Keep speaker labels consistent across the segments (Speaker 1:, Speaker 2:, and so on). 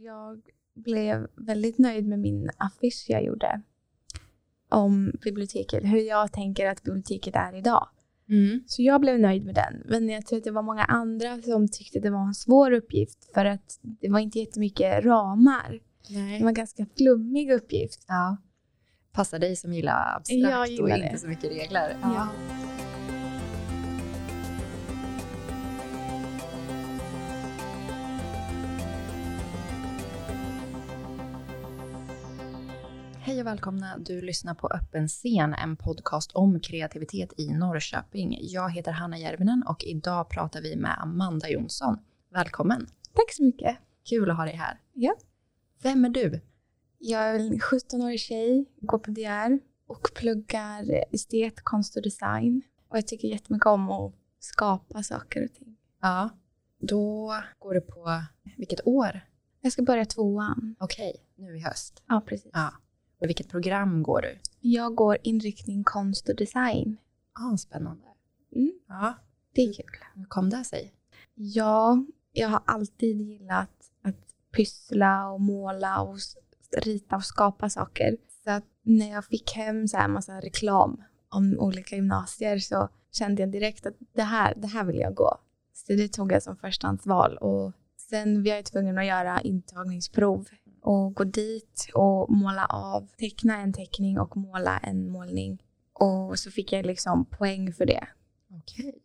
Speaker 1: Jag blev väldigt nöjd med min affisch jag gjorde om biblioteket, hur jag tänker att biblioteket är idag.
Speaker 2: Mm.
Speaker 1: Så jag blev nöjd med den. Men jag tror att det var många andra som tyckte det var en svår uppgift för att det var inte jättemycket ramar. Det
Speaker 2: Nej.
Speaker 1: var en ganska flummig uppgift.
Speaker 2: Ja. Passar dig som gillar abstrakt och
Speaker 1: det.
Speaker 2: inte så mycket regler.
Speaker 1: Ja.
Speaker 2: Hej och välkomna. Du lyssnar på Öppen scen, en podcast om kreativitet i Norrköping. Jag heter Hanna Järvinen och idag pratar vi med Amanda Jonsson. Välkommen.
Speaker 1: Tack så mycket.
Speaker 2: Kul att ha dig här.
Speaker 1: Ja.
Speaker 2: Vem är du?
Speaker 1: Jag är en 17-årig tjej, går på DR och pluggar estet, konst och design. Och jag tycker jättemycket om att skapa saker och ting.
Speaker 2: Ja. Då går du på vilket år?
Speaker 1: Jag ska börja tvåan.
Speaker 2: Okej, nu i höst.
Speaker 1: Ja, precis.
Speaker 2: Ja. Vilket program går du?
Speaker 1: Jag går inriktning konst och design.
Speaker 2: Ja, spännande.
Speaker 1: Mm,
Speaker 2: Ja.
Speaker 1: det är kul.
Speaker 2: Hur kom det sig?
Speaker 1: Ja, jag har alltid gillat att pyssla och måla och rita och skapa saker. Så att när jag fick hem så här massa reklam om olika gymnasier så kände jag direkt att det här, det här vill jag gå. Så det tog jag som förstahandsval. Och sen var jag tvungen att göra intagningsprov och gå dit och måla av, teckna en teckning och måla en målning. Och så fick jag liksom poäng för det.
Speaker 2: Okej.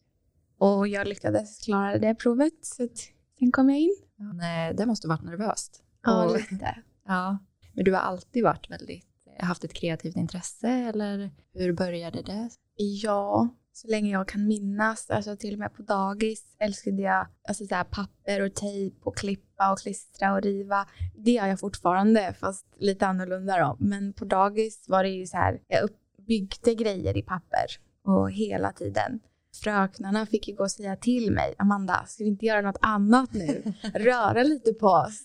Speaker 1: Och jag lyckades klara det provet, så att sen kom jag in.
Speaker 2: Nej, det måste varit nervöst.
Speaker 1: Ja,
Speaker 2: Och-
Speaker 1: lite.
Speaker 2: Ja, men du har alltid varit väldigt, haft ett kreativt intresse eller hur började det?
Speaker 1: Ja, så länge jag kan minnas. Alltså till och med på dagis älskade jag alltså så papper och tejp och klippa och klistra och riva. Det gör jag fortfarande, fast lite annorlunda då. Men på dagis var det ju så här, jag byggde grejer i papper och hela tiden. Fröknarna fick ju gå och säga till mig, Amanda, ska vi inte göra något annat nu? Röra lite på oss.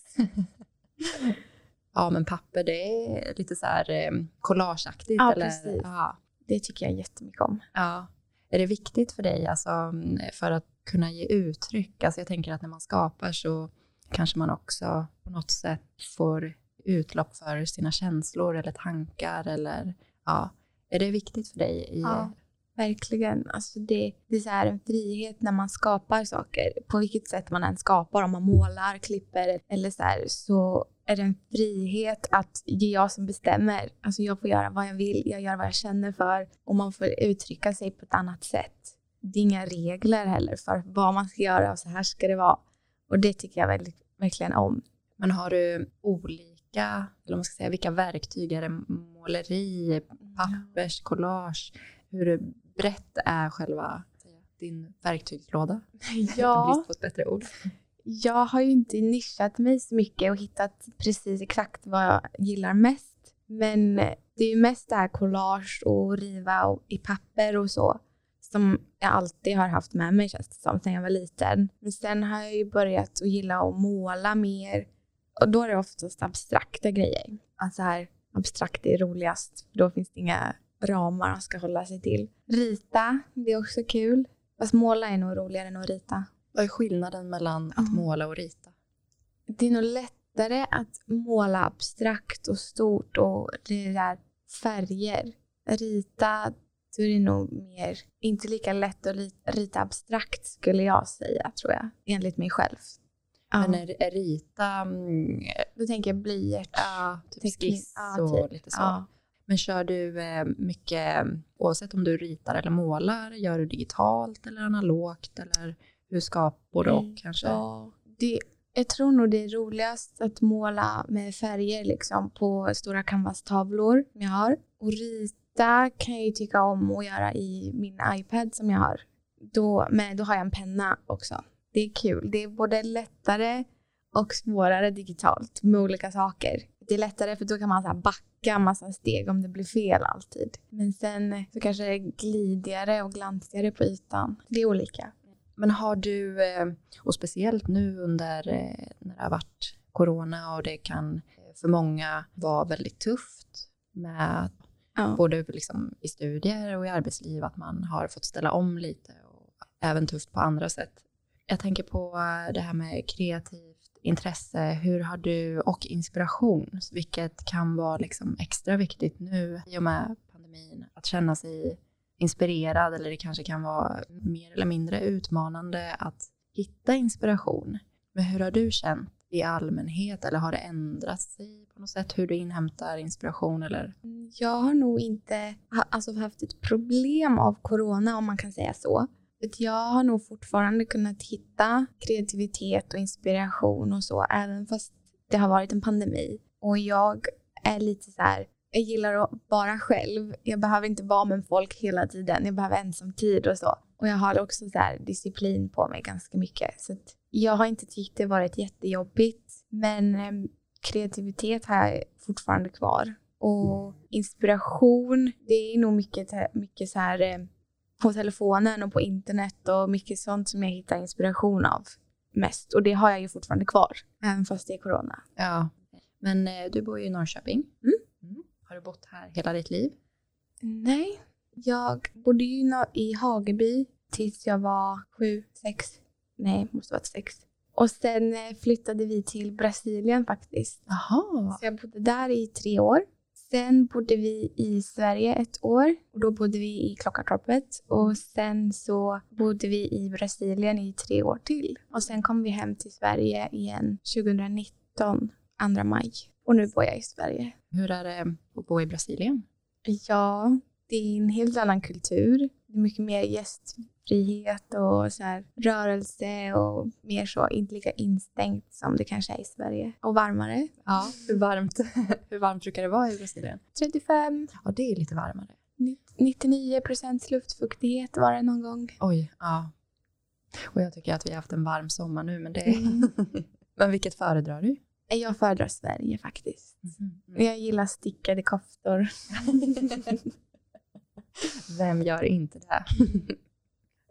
Speaker 2: Ja, men papper det är lite så här eh, collageaktigt.
Speaker 1: Ja,
Speaker 2: eller?
Speaker 1: precis.
Speaker 2: Ja.
Speaker 1: Det tycker jag jättemycket om.
Speaker 2: ja. Är det viktigt för dig alltså, mm, för att kunna ge uttryck? Alltså jag tänker att när man skapar så kanske man också på något sätt får utlopp för sina känslor eller tankar eller ja. Är det viktigt för dig? I,
Speaker 1: Ja. Verkligen. Alltså det, det är så här en frihet när man skapar saker. På vilket sätt man än skapar, om man målar, klipper eller så här, så är det en frihet att det är jag som bestämmer. Alltså jag får göra vad jag vill, jag gör vad jag känner för och man får uttrycka sig på ett annat sätt. Det är inga regler heller för vad man ska göra och så här ska det vara. Och det tycker jag väldigt, verkligen om.
Speaker 2: Men har du olika, eller man ska säga, vilka verktyg? Är det måleri, pappers, collage? Hur brett är själva din verktygslåda?
Speaker 1: Ja.
Speaker 2: Brist på ett bättre ord.
Speaker 1: Jag har ju inte nischat mig så mycket och hittat precis exakt vad jag gillar mest. Men det är ju mest det här collage och riva och, i papper och så som jag alltid har haft med mig känns det som sen jag var liten. Men sen har jag ju börjat att gilla att måla mer och då är det oftast abstrakta grejer. Alltså här, abstrakt är roligast för då finns det inga ramar man ska hålla sig till. Rita, det är också kul. Fast måla är nog roligare än att rita.
Speaker 2: Vad är skillnaden mellan att
Speaker 1: Ja.
Speaker 2: måla och rita?
Speaker 1: det är nog lättare att måla abstrakt och stort och det där färger. Rita, då är det nog mer, inte lika lätt att ri- rita abstrakt skulle jag säga tror jag, enligt mig själv. Ja.
Speaker 2: Men är, är rita mm,
Speaker 1: Då tänker jag blyert.
Speaker 2: ja, typ skiss
Speaker 1: Ja,
Speaker 2: och
Speaker 1: typ.
Speaker 2: lite så?
Speaker 1: Ja.
Speaker 2: Men kör du eh, mycket, oavsett om du ritar eller målar, gör du digitalt eller analogt eller hur skapar både och
Speaker 1: Mm,
Speaker 2: kanske?
Speaker 1: Ja, det, jag tror nog det är roligast att måla med färger liksom på stora canvastavlor som jag har. Och rita kan jag ju tycka om att göra i min iPad som jag har. Då, men då har jag en penna också. Det är kul. Det är både lättare och svårare digitalt med olika saker. Det är lättare för då kan man så backa massa steg om det blir fel alltid. Men sen så kanske det är glidigare och glansigare på ytan. Det är olika.
Speaker 2: Men har du, eh, och speciellt nu under eh, när det har varit corona och det kan eh, för många vara väldigt tufft med
Speaker 1: Ja.
Speaker 2: både liksom i studier och i arbetsliv att man har fått ställa om lite och även tufft på andra sätt. Jag tänker på det här med kreativt intresse, hur har du, och inspiration, vilket kan vara liksom extra viktigt nu i och med pandemin, att känna sig inspirerad eller det kanske kan vara mer eller mindre utmanande att hitta inspiration. Men hur har du känt i allmänhet eller har det ändrat sig på något sätt hur du inhämtar inspiration eller?
Speaker 1: Mm, jag har nog inte alltså, haft ett problem av corona om man kan säga så. Jag har nog fortfarande kunnat hitta kreativitet och inspiration och så även fast det har varit en pandemi. Och jag är lite så här, jag gillar att vara själv. Jag behöver inte vara med folk hela tiden. Jag behöver ensam tid och så. Och jag har också så disciplin på mig ganska mycket. Så jag har inte tyckt det varit jättejobbigt. Men eh, kreativitet har jag fortfarande kvar. Och inspiration, det är nog mycket, mycket så här eh, på telefonen och på internet och mycket sånt som jag hittar inspiration av mest. Och det har jag ju fortfarande kvar, även fast det är corona.
Speaker 2: Ja, men eh, du bor ju i Norrköping.
Speaker 1: Mm.
Speaker 2: Har du bott här hela ditt liv?
Speaker 1: Nej, jag bodde ju i Hageby tills jag var sju, sex. Nej, måste varit sex. Och sen eh, flyttade vi till Brasilien faktiskt.
Speaker 2: Jaha.
Speaker 1: Så jag bodde där i tre år. Sen bodde vi i Sverige ett år och då bodde vi i Klockartorpet och sen så bodde vi i Brasilien i tre år till. Och sen kom vi hem till Sverige igen 2019, 2 maj. Och nu bor jag i Sverige.
Speaker 2: Hur är det att bo i Brasilien?
Speaker 1: Ja, det är en helt annan kultur. Det är mycket mer gästfrihet och så här, rörelse och mer så, inte lika instängt som det kanske är i Sverige. Och varmare.
Speaker 2: Ja, hur varmt, hur varmt brukar det vara i Brasilien?
Speaker 1: 35.
Speaker 2: Ja, det är lite varmare.
Speaker 1: 99 procents luftfuktighet var det någon gång.
Speaker 2: Oj, ja. Och jag tycker att vi har haft en varm sommar nu, men det... Mm. men vilket föredrar du?
Speaker 1: Jag föredrar Sverige faktiskt. Mm. Jag gillar stickade koftor.
Speaker 2: Vem gör inte det?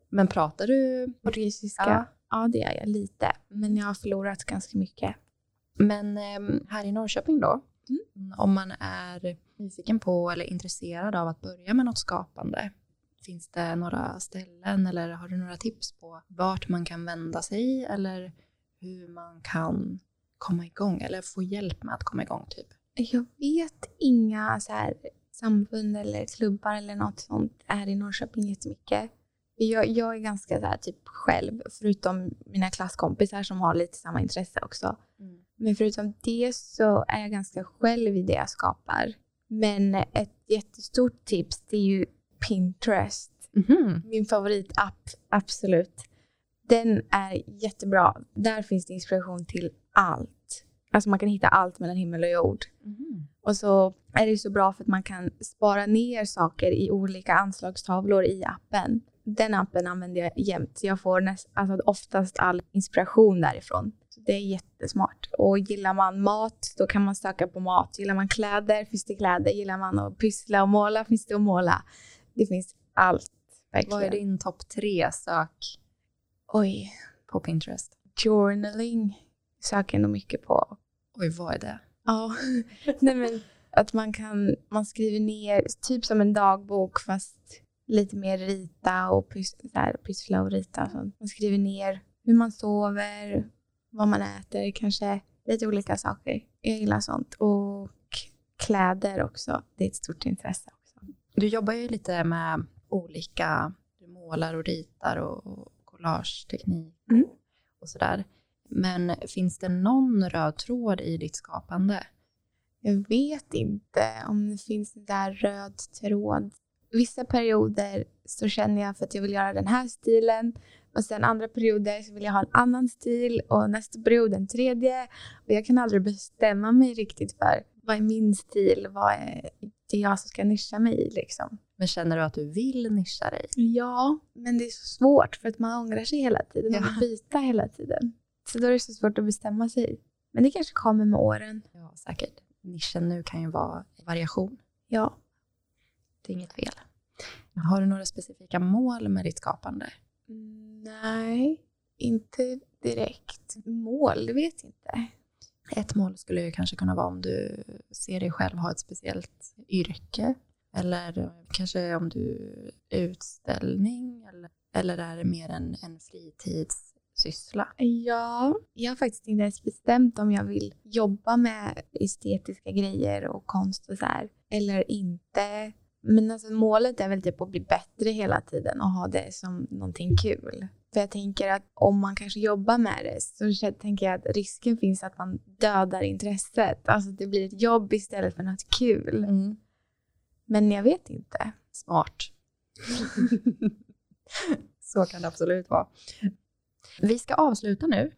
Speaker 2: Men pratar du
Speaker 1: portugisiska? Ja. ja, det gör jag lite. Men jag har förlorat ganska mycket.
Speaker 2: Men ehm, här i Norrköping då? Mm. Om man är nyfiken på eller intresserad av att börja med något skapande. Finns det några ställen eller har du några tips på vart man kan vända sig eller hur man kan komma igång eller få hjälp med att komma igång typ?
Speaker 1: Jag vet inga så här samfund eller klubbar eller något sånt är i Norrköping jättemycket. Jag, jag är ganska så här, typ själv, förutom mina klasskompisar som har lite samma intresse också. Mm. Men förutom det så är jag ganska själv i det jag skapar. Men ett jättestort tips det är ju Pinterest. Mm. Min favoritapp, absolut. Den är jättebra. Där finns det inspiration till allt. Alltså man kan hitta allt mellan himmel och jord. Mm. Och så är det så bra för att man kan spara ner saker i olika anslagstavlor i appen. Den appen använder jag jämt. Jag får näst, alltså oftast all inspiration därifrån. Så det är jättesmart. Och gillar man mat, då kan man söka på mat. Gillar man kläder finns det kläder. Gillar man att pyssla och måla finns det att måla. Det finns allt.
Speaker 2: Verkligen. Vad är din topp tre sök
Speaker 1: Oj.
Speaker 2: på Pinterest?
Speaker 1: Journaling söker jag nog mycket på.
Speaker 2: Oj, vad är det?
Speaker 1: Ja, nej men att man kan, man skriver ner, typ som en dagbok fast lite mer rita och pys, så pyssla och rita sånt. Man skriver ner hur man sover, vad man äter, kanske lite olika saker. Jag gillar sånt. Och kläder också, det är ett stort intresse också.
Speaker 2: Du jobbar ju lite med olika, du målar och ritar och collageteknik mm. och sådär. Men finns det någon röd tråd i ditt skapande?
Speaker 1: Jag vet inte om det finns en där röd tråd. Vissa perioder så känner jag för att jag vill göra den här stilen och sen andra perioder så vill jag ha en annan stil och nästa period en tredje. Och jag kan aldrig bestämma mig riktigt för vad är min stil, vad är det jag som ska nischa mig i liksom.
Speaker 2: Men känner du att du vill nischa dig?
Speaker 1: Ja, men det är så svårt för att man ångrar sig hela tiden och vill byta hela tiden. Så då är det så svårt att bestämma sig. Men det kanske kommer med åren.
Speaker 2: Ja, säkert. Nischen nu kan ju vara variation.
Speaker 1: Ja.
Speaker 2: Det är inget fel. Har du några specifika mål med ditt skapande?
Speaker 1: Nej, inte direkt. Mål, det vet jag inte.
Speaker 2: Ett mål skulle ju kanske kunna vara om du ser dig själv ha ett speciellt yrke. Eller kanske om du utställning. Eller, eller är det mer en, en fritids syssla?
Speaker 1: Ja, jag har faktiskt inte ens bestämt om jag vill jobba med estetiska grejer och konst och så här. Eller inte. Men alltså målet är väl typ att bli bättre hela tiden och ha det som någonting kul. För jag tänker att om man kanske jobbar med det så tänker jag att risken finns att man dödar intresset. Alltså det blir ett jobb istället för något kul.
Speaker 2: Mm.
Speaker 1: Men jag vet inte.
Speaker 2: Smart. Så kan det absolut vara. Vi ska avsluta nu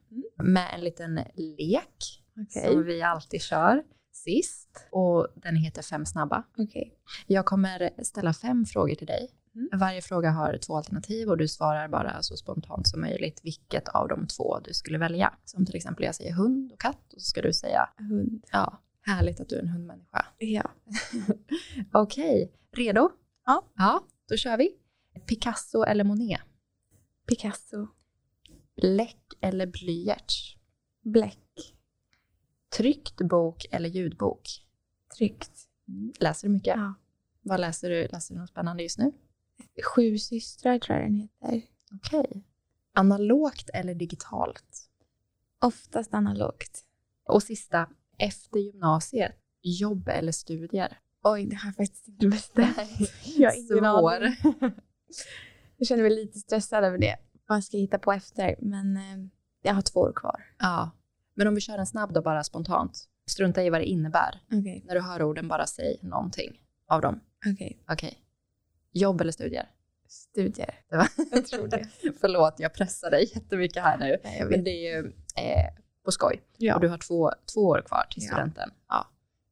Speaker 2: med en liten lek
Speaker 1: Okej.
Speaker 2: som vi alltid kör sist. Och den heter Fem snabba.
Speaker 1: Okej.
Speaker 2: Jag kommer ställa fem frågor till dig.
Speaker 1: Mm.
Speaker 2: Varje fråga har två alternativ och du svarar bara så spontant som möjligt vilket av de två du skulle välja. Som till exempel jag säger hund och katt och så ska du säga
Speaker 1: Hund.
Speaker 2: ja, härligt att du är en hundmänniska.
Speaker 1: Ja.
Speaker 2: Okej, redo?
Speaker 1: Ja.
Speaker 2: Ja, då kör vi. Picasso eller Monet?
Speaker 1: Picasso.
Speaker 2: Bläck eller blyerts?
Speaker 1: Bläck.
Speaker 2: Tryckt bok eller ljudbok?
Speaker 1: Tryckt.
Speaker 2: Läser du mycket?
Speaker 1: Ja.
Speaker 2: Vad läser du? Läser du något spännande just nu?
Speaker 1: Sju systrar tror jag den heter.
Speaker 2: Okej. Analogt eller digitalt?
Speaker 1: Oftast analogt.
Speaker 2: Och sista, efter gymnasiet, jobb eller studier?
Speaker 1: Oj, det har jag faktiskt inte bestämt. Jag har ingen aning. Jag känner mig lite stressad över det. Vad ska jag hitta på efter? Men eh, jag har två år kvar.
Speaker 2: Ja. Men om vi kör en snabb då, bara spontant. Strunta i vad det innebär.
Speaker 1: Okej,
Speaker 2: När du hör orden, bara säg någonting av dem.
Speaker 1: okej.
Speaker 2: Okej. Jobb eller studier?
Speaker 1: Studier.
Speaker 2: Det var...
Speaker 1: Jag tror det.
Speaker 2: Förlåt, jag pressar dig jättemycket här nu.
Speaker 1: Nej,
Speaker 2: Men det är ju eh, på skoj.
Speaker 1: Ja,
Speaker 2: Och du har två, två år kvar till
Speaker 1: Ja.
Speaker 2: studenten. Ja.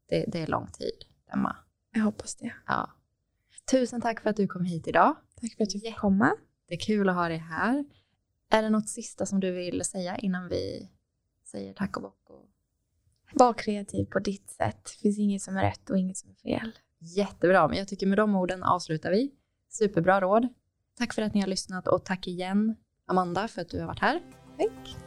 Speaker 2: Det, det är lång tid, Emma.
Speaker 1: jag hoppas det.
Speaker 2: Ja. Tusen tack för att du kom hit idag.
Speaker 1: Tack för att du fick komma.
Speaker 2: Det är kul att ha dig här. Är det något sista som du vill säga innan vi säger tack och bock? Och...
Speaker 1: Var kreativ på ditt sätt. Det finns inget som är rätt och inget som är fel.
Speaker 2: Jättebra, men jag tycker med de orden avslutar vi. Superbra råd. Tack för att ni har lyssnat och tack igen Amanda för att du har varit här.
Speaker 1: Tack.